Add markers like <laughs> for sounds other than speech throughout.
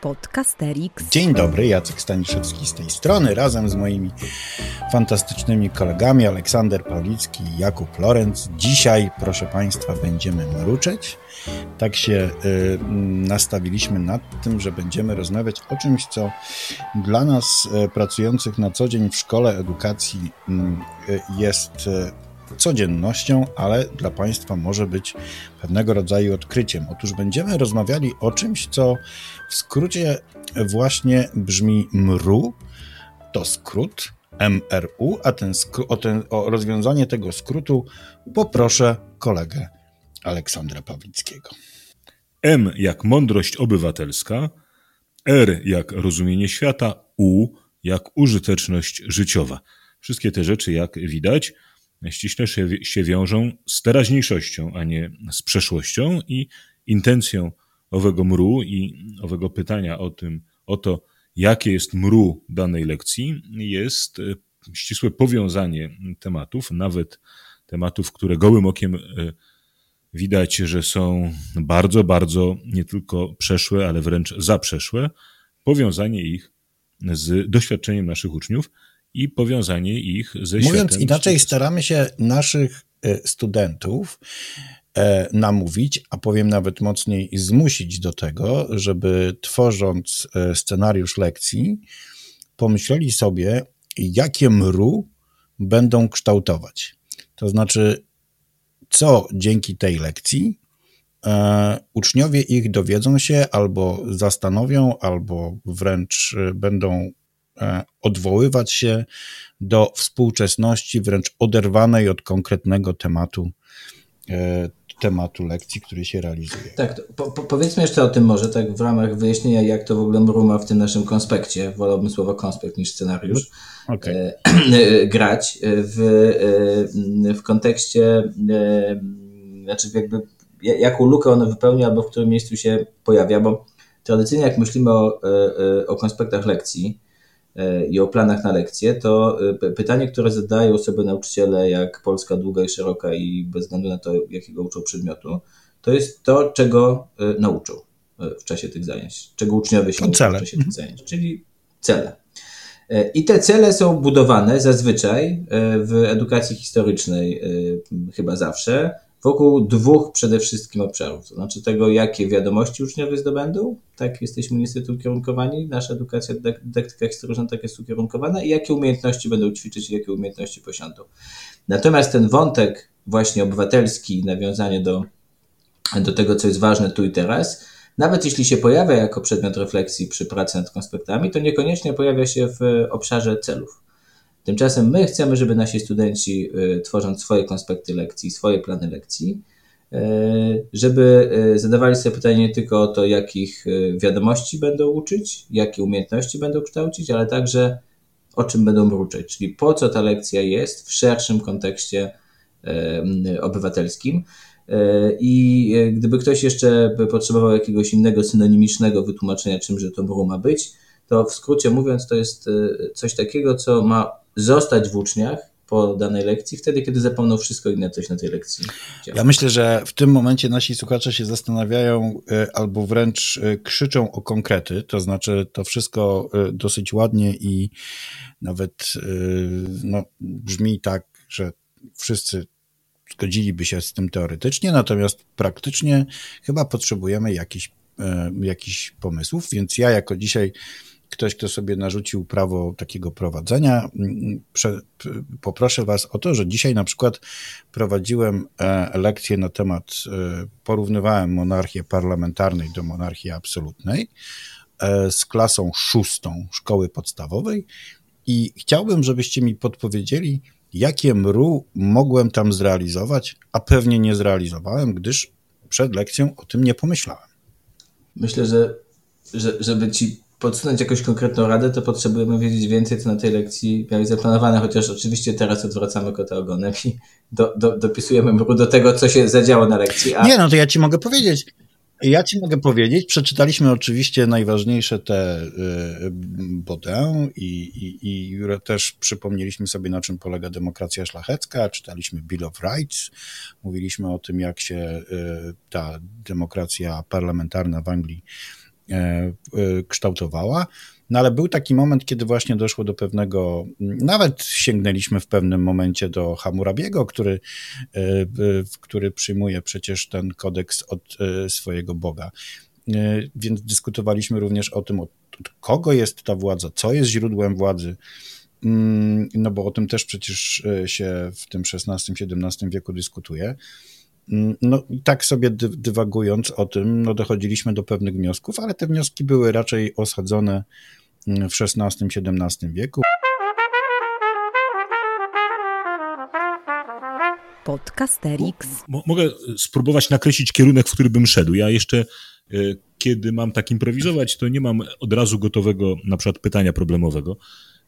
Podcasterix. Dzień dobry, Jacek Staniszewski z tej strony, razem z moimi fantastycznymi kolegami Aleksander Pawlicki i Jakub Lorenz. Dzisiaj, proszę Państwa, będziemy mruczeć. Tak się y, nastawiliśmy nad tym, że będziemy rozmawiać o czymś, co dla nas y, pracujących na co dzień w szkole edukacji y, jest y, codziennością, ale dla Państwa może być pewnego rodzaju odkryciem. Otóż będziemy rozmawiali o czymś, co w skrócie właśnie brzmi MRU. To skrót MRU, a ten skró- o, ten, o rozwiązanie tego skrótu poproszę kolegę Aleksandra Pawlickiego. M jak mądrość obywatelska, R jak rozumienie świata, U jak użyteczność życiowa. Wszystkie te rzeczy, jak widać, ściśle się, się wiążą z teraźniejszością, a nie z przeszłością i intencją owego mru i owego pytania o tym, o to, jakie jest mru danej lekcji, jest e, ścisłe powiązanie tematów, nawet tematów, które gołym okiem e, widać, że są bardzo, bardzo nie tylko przeszłe, ale wręcz zaprzeszłe, powiązanie ich z doświadczeniem naszych uczniów i powiązanie ich ze Mówiąc światem inaczej, współczesnym. staramy się naszych e, studentów e, namówić, a powiem nawet mocniej, zmusić do tego, żeby tworząc e, scenariusz lekcji, pomyśleli sobie, jakie mru będą kształtować. To znaczy, co dzięki tej lekcji uczniowie ich dowiedzą się albo zastanowią, albo wręcz będą odwoływać się do współczesności, wręcz oderwanej od konkretnego tematu, e, tematu lekcji, który się realizuje. Tak, po, po, powiedzmy jeszcze o tym może, tak w ramach wyjaśnienia, jak to w ogóle mru ma w tym naszym konspekcie, wolałbym słowo konspekt niż scenariusz, Okej. e, <clears throat> grać w, e, w kontekście, e, znaczy jakby jaką lukę ono wypełnia albo w którym miejscu się pojawia, bo tradycyjnie jak myślimy o, e, o konspektach lekcji e, i o planach na lekcje, to e, pytanie, które zadają sobie nauczyciele, jak Polska długa i szeroka i bez względu na to, jakiego uczą przedmiotu, to jest to, czego e, nauczą e, w czasie tych zajęć, czego uczniowie się To uczą cele. w czasie tych zajęć, czyli cele. E, I te cele są budowane zazwyczaj e, w edukacji historycznej, e, chyba zawsze, wokół dwóch przede wszystkim obszarów. To znaczy tego, jakie wiadomości uczniowie zdobędą, tak jesteśmy niestety ukierunkowani, nasza edukacja, dydak- dydaktyka historyczna tak jest ukierunkowana i jakie umiejętności będą ćwiczyć i jakie umiejętności posiądą. Natomiast ten wątek właśnie obywatelski, nawiązanie do, do tego, co jest ważne tu i teraz, nawet jeśli się pojawia jako przedmiot refleksji przy pracy nad konspektami, to niekoniecznie pojawia się w obszarze celów. Tymczasem my chcemy, żeby nasi studenci, y, tworząc swoje konspekty lekcji, swoje plany lekcji, y, żeby y, zadawali sobie pytanie nie tylko o to, jakich wiadomości będą uczyć, jakie umiejętności będą kształcić, ale także o czym będą mruczeć, czyli po co ta lekcja jest w szerszym kontekście obywatelskim. I gdyby ktoś jeszcze potrzebował jakiegoś innego synonimicznego wytłumaczenia, czymże to mru ma być, to w skrócie mówiąc, to jest coś takiego, co ma zostać w uczniach po danej lekcji, wtedy, kiedy zapomną wszystko inne, coś na tej lekcji. działa. Ja myślę, że w tym momencie nasi słuchacze się zastanawiają y, albo wręcz y, krzyczą o konkrety, to znaczy to wszystko y, dosyć ładnie i nawet no, brzmi tak, że wszyscy zgodziliby się z tym teoretycznie, natomiast praktycznie chyba potrzebujemy jakichś jakichś pomysłów, więc ja jako dzisiaj ktoś, kto sobie narzucił prawo takiego prowadzenia, poproszę Was o to, że dzisiaj na przykład prowadziłem e, lekcję na temat, e, porównywałem monarchię parlamentarnej do monarchii absolutnej e, z klasą szóstą szkoły podstawowej i chciałbym, żebyście mi podpowiedzieli, jakie mru mogłem tam zrealizować, a pewnie nie zrealizowałem, gdyż przed lekcją o tym nie pomyślałem. Myślę, że, że żeby ci podsunąć jakąś konkretną radę, to potrzebujemy wiedzieć więcej, co na tej lekcji miałeś zaplanowane, chociaż oczywiście teraz odwracamy kota ogonem i do, do, dopisujemy mru do tego, co się zadziało na lekcji. A Nie, no to ja ci mogę powiedzieć. Ja ci mogę powiedzieć, przeczytaliśmy oczywiście najważniejsze te y, Baudin i, i, i też przypomnieliśmy sobie, na czym polega demokracja szlachecka, czytaliśmy Bill of Rights, mówiliśmy o tym, jak się y, ta demokracja parlamentarna w Anglii kształtowała. No ale był taki moment, kiedy właśnie doszło do pewnego, nawet sięgnęliśmy w pewnym momencie do Hammurabiego, który, który przyjmuje przecież ten kodeks od swojego Boga. Więc dyskutowaliśmy również o tym, od kogo jest ta władza, co jest źródłem władzy. Mm, no bo o tym też przecież się w tym XVI-XVII wieku dyskutuje. Mm, no i tak sobie dy, dywagując o tym, no dochodziliśmy do pewnych wniosków, ale te wnioski były raczej osadzone mm, w XVI-XVII wieku. Podcasterix. Mogę spróbować nakreślić kierunek, w który bym szedł. Ja jeszcze, e, kiedy mam tak improwizować, to nie mam od razu gotowego na przykład pytania problemowego.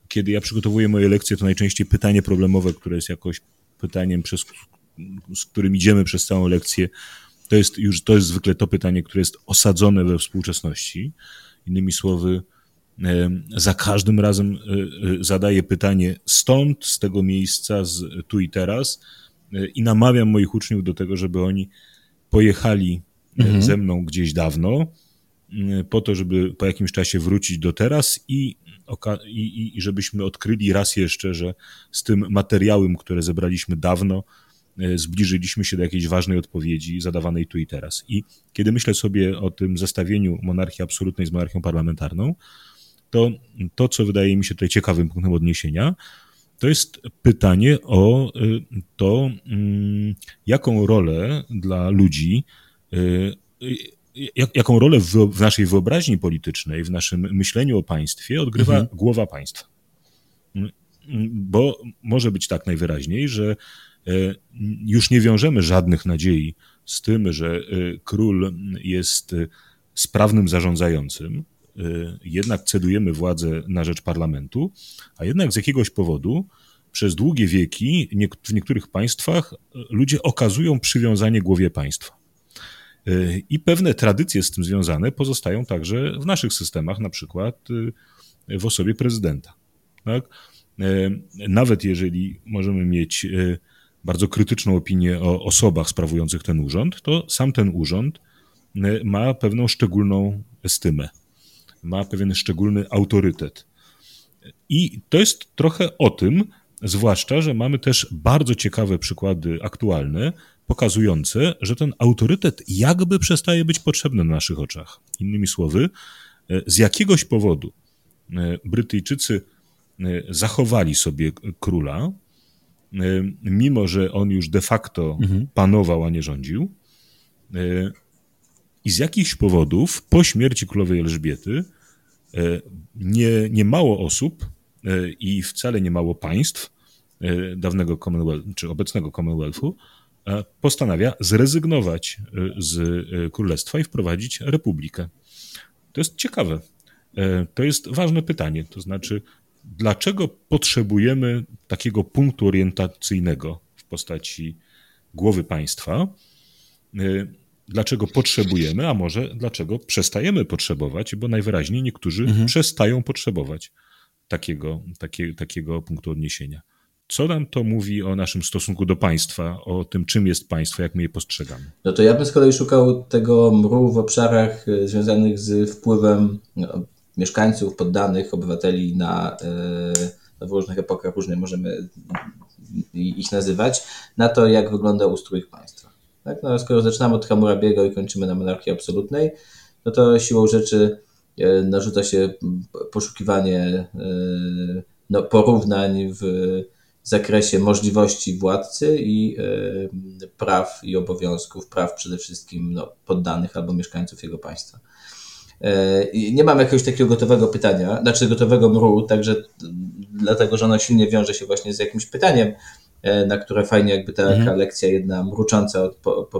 Kiedy ja przygotowuję moje lekcje, to najczęściej pytanie problemowe, które jest jakoś pytaniem, przez z którym idziemy przez całą lekcję, to jest już to jest zwykle to pytanie, które jest osadzone we współczesności. Innymi słowy, za każdym razem e, e, zadaję pytanie stąd, z tego miejsca, z tu i teraz e, i namawiam moich uczniów do tego, żeby oni pojechali mhm. ze mną gdzieś dawno, po to, żeby po jakimś czasie wrócić do teraz i, i, i żebyśmy odkryli raz jeszcze, że z tym materiałem, które zebraliśmy dawno, zbliżyliśmy się do jakiejś ważnej odpowiedzi zadawanej tu i teraz. I kiedy myślę sobie o tym zestawieniu monarchii absolutnej z monarchią parlamentarną, to to, co wydaje mi się tutaj ciekawym punktem odniesienia, to jest pytanie o e, to, mm, jaką rolę dla ludzi, e, jak, jaką rolę w, naszej wyobraźni politycznej, w naszym myśleniu o państwie odgrywa mhm. głowa państwa. Mm, bo może być tak najwyraźniej, że E, już nie wiążemy żadnych nadziei z tym, że e, król jest e, sprawnym zarządzającym, jednak cedujemy władzę na rzecz parlamentu, a jednak z jakiegoś powodu przez długie wieki w niektórych państwach ludzie okazują przywiązanie głowie państwa. I pewne tradycje z tym związane pozostają także w naszych systemach, na przykład w osobie prezydenta. Tak? Nawet jeżeli możemy mieć bardzo krytyczną opinię o osobach sprawujących ten urząd, to sam ten urząd e, ma pewną szczególną estymę, ma pewien szczególny autorytet. I to jest trochę o tym, zwłaszcza, że mamy też bardzo ciekawe przykłady aktualne, pokazujące, że ten autorytet jakby przestaje być potrzebny na naszych oczach. Innymi słowy, e, z jakiegoś powodu e, Brytyjczycy zachowali sobie króla, mimo że on już de facto mhm. panował, a nie rządził. Y, I z jakichś powodów po śmierci królowej Elżbiety y, nie, nie mało osób i wcale nie mało państw dawnego Commonwealth, czy obecnego Commonwealthu postanawia zrezygnować z królestwa i wprowadzić republikę. To jest ciekawe. To jest ważne pytanie. To znaczy, dlaczego potrzebujemy takiego punktu orientacyjnego w postaci głowy państwa? Y, dlaczego potrzebujemy, a może dlaczego przestajemy potrzebować, bo najwyraźniej niektórzy mhm. przestają potrzebować takiego, takie, takiego punktu odniesienia. Co nam to mówi o naszym stosunku do państwa, o tym, czym jest państwo, jak my je postrzegamy? No to ja bym z kolei szukał tego mru w obszarach y, związanych z wpływem no, mieszkańców, poddanych, obywateli na, e, w różnych epokach, różnie możemy ich nazywać, na to, jak wygląda ustrój państwa. Tak? No, skoro zaczynamy od Hammurabiego i kończymy na monarchii absolutnej, no to siłą rzeczy e, narzuca się poszukiwanie e, no, porównań w zakresie możliwości władcy i praw i obowiązków, praw przede wszystkim no, poddanych albo mieszkańców jego państwa. E, nie mam jakiegoś takiego gotowego pytania, znaczy gotowego mru, także dlatego, że ono silnie wiąże się właśnie z jakimś pytaniem, e, na które fajnie jakby ta mhm. lekcja jedna mrucząca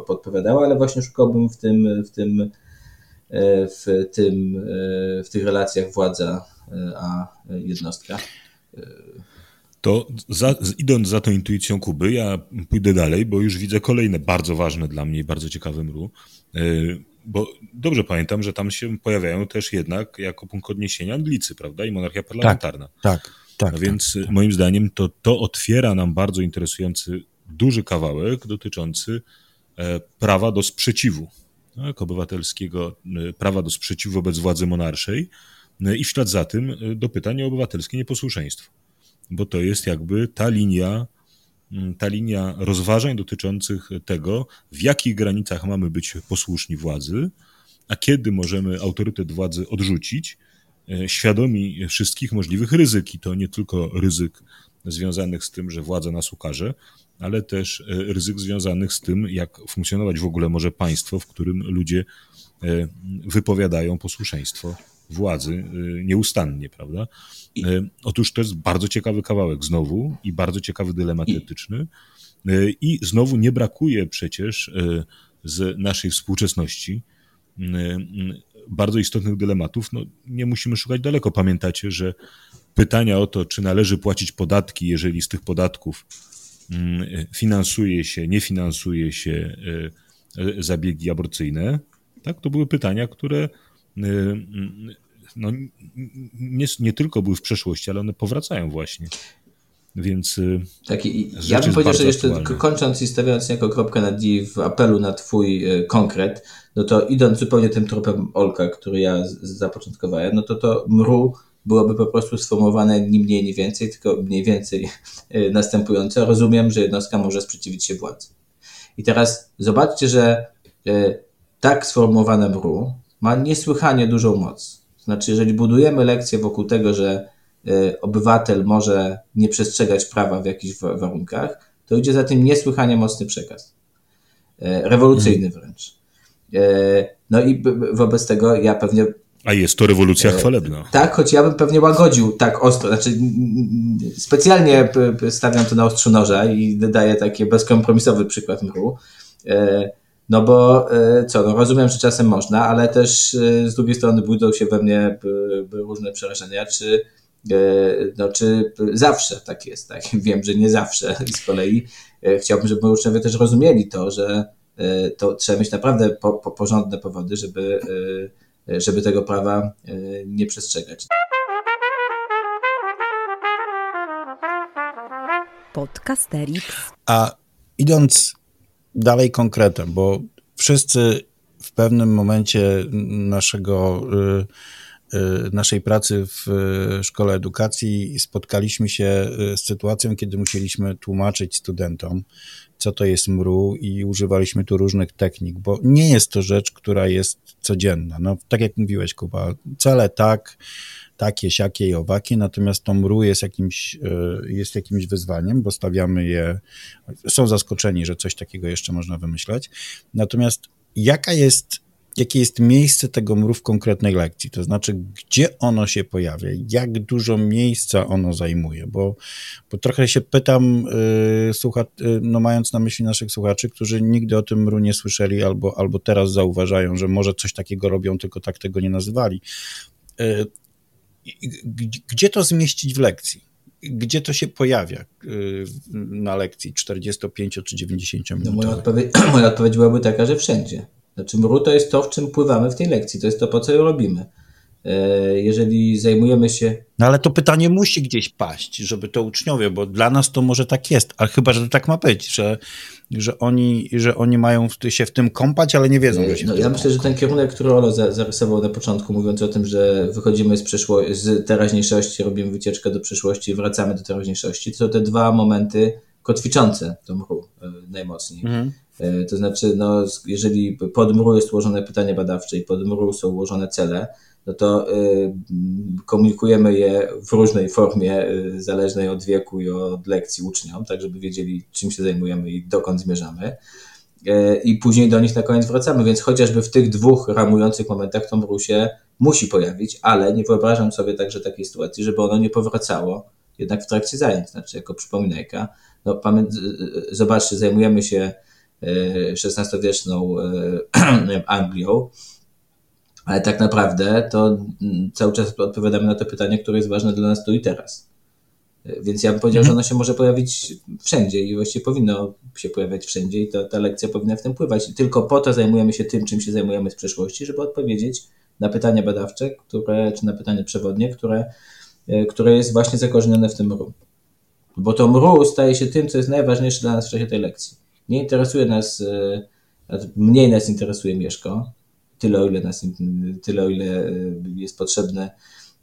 podpowiadała, ale właśnie szukałbym w tym, w tym, e, w tym, w tych relacjach władza a jednostka. To za, idąc za tą intuicją Kuby, ja pójdę dalej, bo już widzę kolejne bardzo ważne dla mnie i bardzo ciekawe mru bo dobrze pamiętam, że tam się pojawiają też jednak jako punkt odniesienia Anglicy, prawda? I monarchia parlamentarna. Tak, tak. tak no więc tak, moim zdaniem to, to otwiera nam bardzo interesujący duży kawałek dotyczący e, prawa do sprzeciwu tak, obywatelskiego prawa do sprzeciwu wobec władzy monarszej i w ślad za tym do pytań o obywatelskie nieposłuszeństwo. Bo to jest jakby ta linia, ta linia rozważań dotyczących tego, w jakich granicach mamy być posłuszni władzy, a kiedy możemy autorytet władzy odrzucić, e, świadomi wszystkich możliwych ryzyk. I to nie tylko ryzyk związanych z tym, że władza nas ukaże, ale też e, ryzyk związanych z tym, jak funkcjonować w ogóle może państwo, w którym ludzie e, wypowiadają posłuszeństwo władzy nieustannie, prawda? Otóż to jest bardzo ciekawy kawałek znowu i bardzo ciekawy dylemat etyczny. I znowu nie brakuje przecież z naszej współczesności bardzo istotnych dylematów. No, nie musimy szukać daleko. Pamiętacie, że pytania o to, czy należy płacić podatki, jeżeli z tych podatków finansuje się, nie finansuje się zabiegi aborcyjne, tak? to były pytania, które no, nie, nie tylko były w przeszłości, ale one powracają właśnie. Więc. Y, tak, ja bym powiedział, że jeszcze aktualny. kończąc i stawiając jako kropkę na D w apelu na Twój y, konkret, no to idąc zupełnie tym tropem Olka, który ja zapoczątkowałem, no to to mru byłoby po prostu sformułowane ni mniej, ni więcej, tylko mniej więcej y, następujące. Rozumiem, że jednostka może sprzeciwić się władzy. I teraz zobaczcie, że tak sformułowane mru ma niesłychanie dużą moc. Znaczy, jeżeli budujemy lekcję wokół tego, że Y, obywatel może nie przestrzegać prawa w jakichś warunkach, to idzie za tym niesłychanie mocny przekaz. Y, rewolucyjny mhm. wręcz. Y, no i wobec tego ja pewnie. A jest to rewolucja chwalebna. Tak, choć ja bym pewnie łagodził tak ostro. Znaczy, specjalnie stawiam to na ostrzu noża i daję taki bezkompromisowy przykład mru. No bo co, no rozumiem, że czasem można, ale też z drugiej strony budzą się we mnie różne przerażenia, czy E, no, czy zawsze tak jest, tak? <laughs> Wiem, że nie zawsze. I z kolei e, chciałbym, żeby uczniowie też rozumieli to, że e, to trzeba mieć naprawdę po, po, porządne powody, żeby, żeby tego prawa nie przestrzegać. Podcasterix. A idąc dalej konkretem, bo wszyscy w pewnym momencie naszego Y, naszej pracy w y, szkole edukacji spotkaliśmy się y, z sytuacją, kiedy musieliśmy tłumaczyć studentom, co to jest mru i używaliśmy tu różnych technik, bo nie jest to rzecz, która jest codzienna. No, tak jak mówiłeś, Kuba, cele tak, takie, siakie i owakie, natomiast to mru jest jakimś, jest jakimś wyzwaniem, bo stawiamy je, są zaskoczeni, że coś takiego jeszcze można wymyślać. Natomiast jaka jest jakie jest miejsce tego mru w konkretnej lekcji, to znaczy, gdzie ono się pojawia, jak dużo miejsca ono zajmuje, bo, bo trochę się pytam, yy, słucha, yy, no mając na myśli naszych słuchaczy, którzy nigdy o tym mru nie słyszeli albo, albo teraz zauważają, że może coś takiego robią, tylko tak tego nie nazywali. Yy, gdzie to zmieścić w lekcji? Gdzie to się pojawia y, na lekcji 45 czy 90 minut? No moja, odpowiedź, <clears throat> moja odpowiedź byłaby taka, że wszędzie. Znaczy mru to jest to, w czym pływamy w tej lekcji, to jest to, po co ją robimy. E, jeżeli zajmujemy się. No ale to pytanie musi gdzieś paść, żeby to uczniowie, bo dla nas to może tak jest, ale chyba, że to tak ma być, że, że, oni, że oni mają się w tym kąpać, ale nie wiedzą, że się no, Ja myślę, że ten kierunek, który Olo zarysował na początku, mówiąc o tym, że wychodzimy z, przeszło- z teraźniejszości, robimy wycieczkę do przyszłości i wracamy do teraźniejszości, to są te dwa momenty kotwiczące tą mru e, najmocniej. Mhm. E, to znaczy, no, jeżeli pod mru jest ułożone pytanie badawcze i pod mru są ułożone cele, no to y, komunikujemy je w różnej formie, y, zależnej od wieku i od lekcji uczniom, tak żeby wiedzieli, czym się zajmujemy i dokąd zmierzamy. Y, I później do nich na koniec wracamy, więc chociażby w tych dwóch ramujących momentach to mru się musi pojawić, ale nie wyobrażam sobie także takiej sytuacji, żeby ono nie powracało jednak w trakcie zajęć, znaczy jako przypominajka. No, zobaczcie, zajmujemy się XVI-wieczną <clears throat> Anglią, ale tak naprawdę to cały czas odpowiadamy na to pytanie, które jest ważne dla nas tu i teraz. Więc ja bym powiedział, że mhm. ono się może pojawić wszędzie i właściwie powinno się pojawiać wszędzie i to, ta lekcja powinna w tym pływać. I tylko po to zajmujemy się tym, czym się zajmujemy z przeszłości, żeby odpowiedzieć na pytania badawcze, które, czy na pytanie przewodnie, które, które jest właśnie zakorzenione w tym mru. Bo to mru staje się tym, co jest najważniejsze dla nas w czasie tej lekcji. Nie interesuje nas Mniej nas interesuje Mieszko, tyle o ile, nas, tyle o ile y, jest potrzebne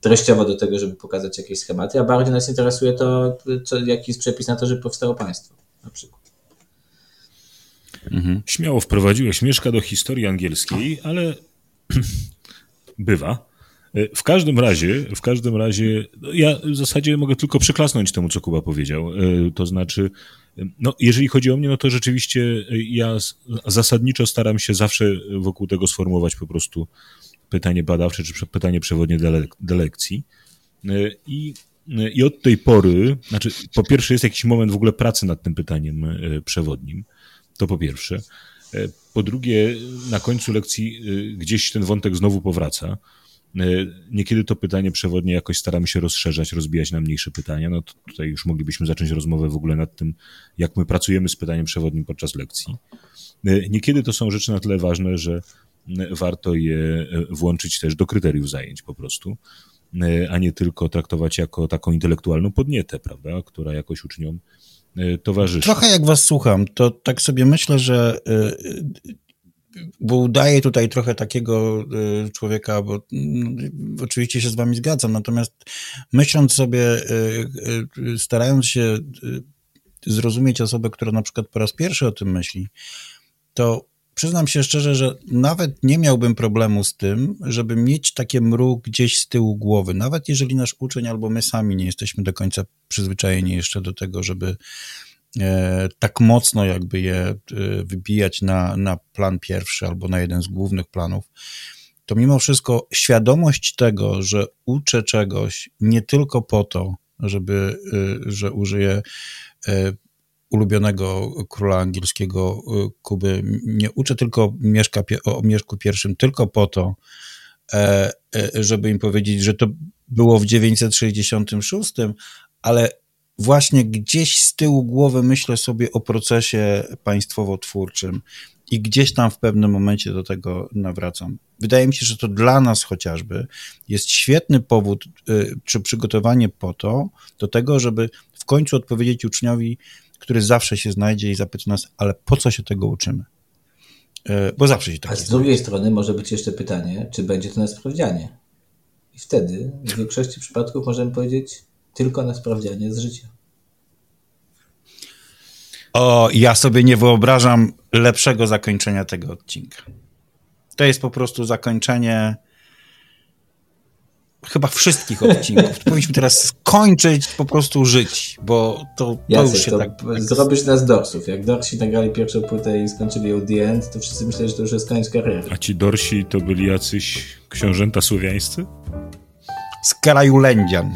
treściowo do tego, żeby pokazać jakieś schematy, a bardziej nas interesuje to, co, jaki jest przepis na to, żeby powstało państwo na przykład. Mhm. Śmiało wprowadziłeś Mieszka do historii angielskiej, ale <clears throat> bywa. E, w każdym razie, w każdym razie, no, ja w zasadzie mogę tylko przyklasnąć temu, co Kuba powiedział. E, to znaczy, e, no, jeżeli chodzi o mnie, no to rzeczywiście ja zasadniczo staram się zawsze wokół tego sformułować po prostu pytanie badawcze czy pytanie przewodnie do lekcji. I, I od tej pory, znaczy, po pierwsze, jest jakiś moment w ogóle pracy nad tym pytaniem przewodnim. To po pierwsze. Po drugie, na końcu lekcji gdzieś ten wątek znowu powraca. E, niekiedy to pytanie przewodnie jakoś staramy się rozszerzać, rozbijać na mniejsze pytania. No tutaj już moglibyśmy zacząć rozmowę w ogóle nad tym, jak my pracujemy z pytaniem przewodnim podczas lekcji. E, niekiedy to są rzeczy na tyle ważne, że warto je e, włączyć też do kryteriów zajęć po prostu, a nie tylko traktować jako taką intelektualną podnietę, prawda, która jakoś uczniom towarzyszy. Trochę jak was słucham, to tak sobie myślę, że bo udaje tutaj trochę takiego y, człowieka, bo mm, oczywiście się z wami zgadzam, natomiast myśląc sobie, y, y, starając się zrozumieć osobę, która na przykład po raz pierwszy o tym myśli, to przyznam się szczerze, że nawet nie miałbym problemu z tym, żeby mieć takie mruk gdzieś z tyłu głowy, nawet jeżeli nasz uczeń albo my sami nie jesteśmy do końca przyzwyczajeni jeszcze do tego, żeby tak mocno jakby je e, wybijać na, na plan pierwszy albo na jeden z głównych planów, to mimo wszystko świadomość tego, że uczę czegoś nie tylko po to, żeby, e, że użyję ulubionego króla angielskiego Kuby, nie uczę tylko Mieszka, o Mieszku pierwszym tylko po to, żeby im powiedzieć, że to było w 966, ale właśnie gdzieś z tyłu głowy myślę sobie o procesie państwowo-twórczym i gdzieś tam w pewnym momencie do tego nawracam. Wydaje mi się, że to dla nas chociażby jest świetny powód y, czy przygotowanie po to, do tego, żeby w końcu odpowiedzieć uczniowi, który zawsze się znajdzie i zapyta nas, ale po co się tego uczymy? Y, bo zawsze się tak A z drugiej strony może być jeszcze pytanie, czy będzie to na sprawdzianie. I wtedy w większości przypadków możemy powiedzieć, tylko na sprawdzianie z życia. O, ja sobie nie wyobrażam lepszego zakończenia tego odcinka. To jest po prostu zakończenie chyba wszystkich <laughs> odcinków. Powinniśmy teraz skończyć po prostu żyć, bo to, to Jacek, już się to tak... Zrobisz nas dorsów. Jak dorsi nagrali pierwszą płytę i skończyli ją The End, to wszyscy myśleli, że to już jest koniec kariery. A ci dorsi to byli jacyś książęta słowiańscy? Z kraju Lędzian.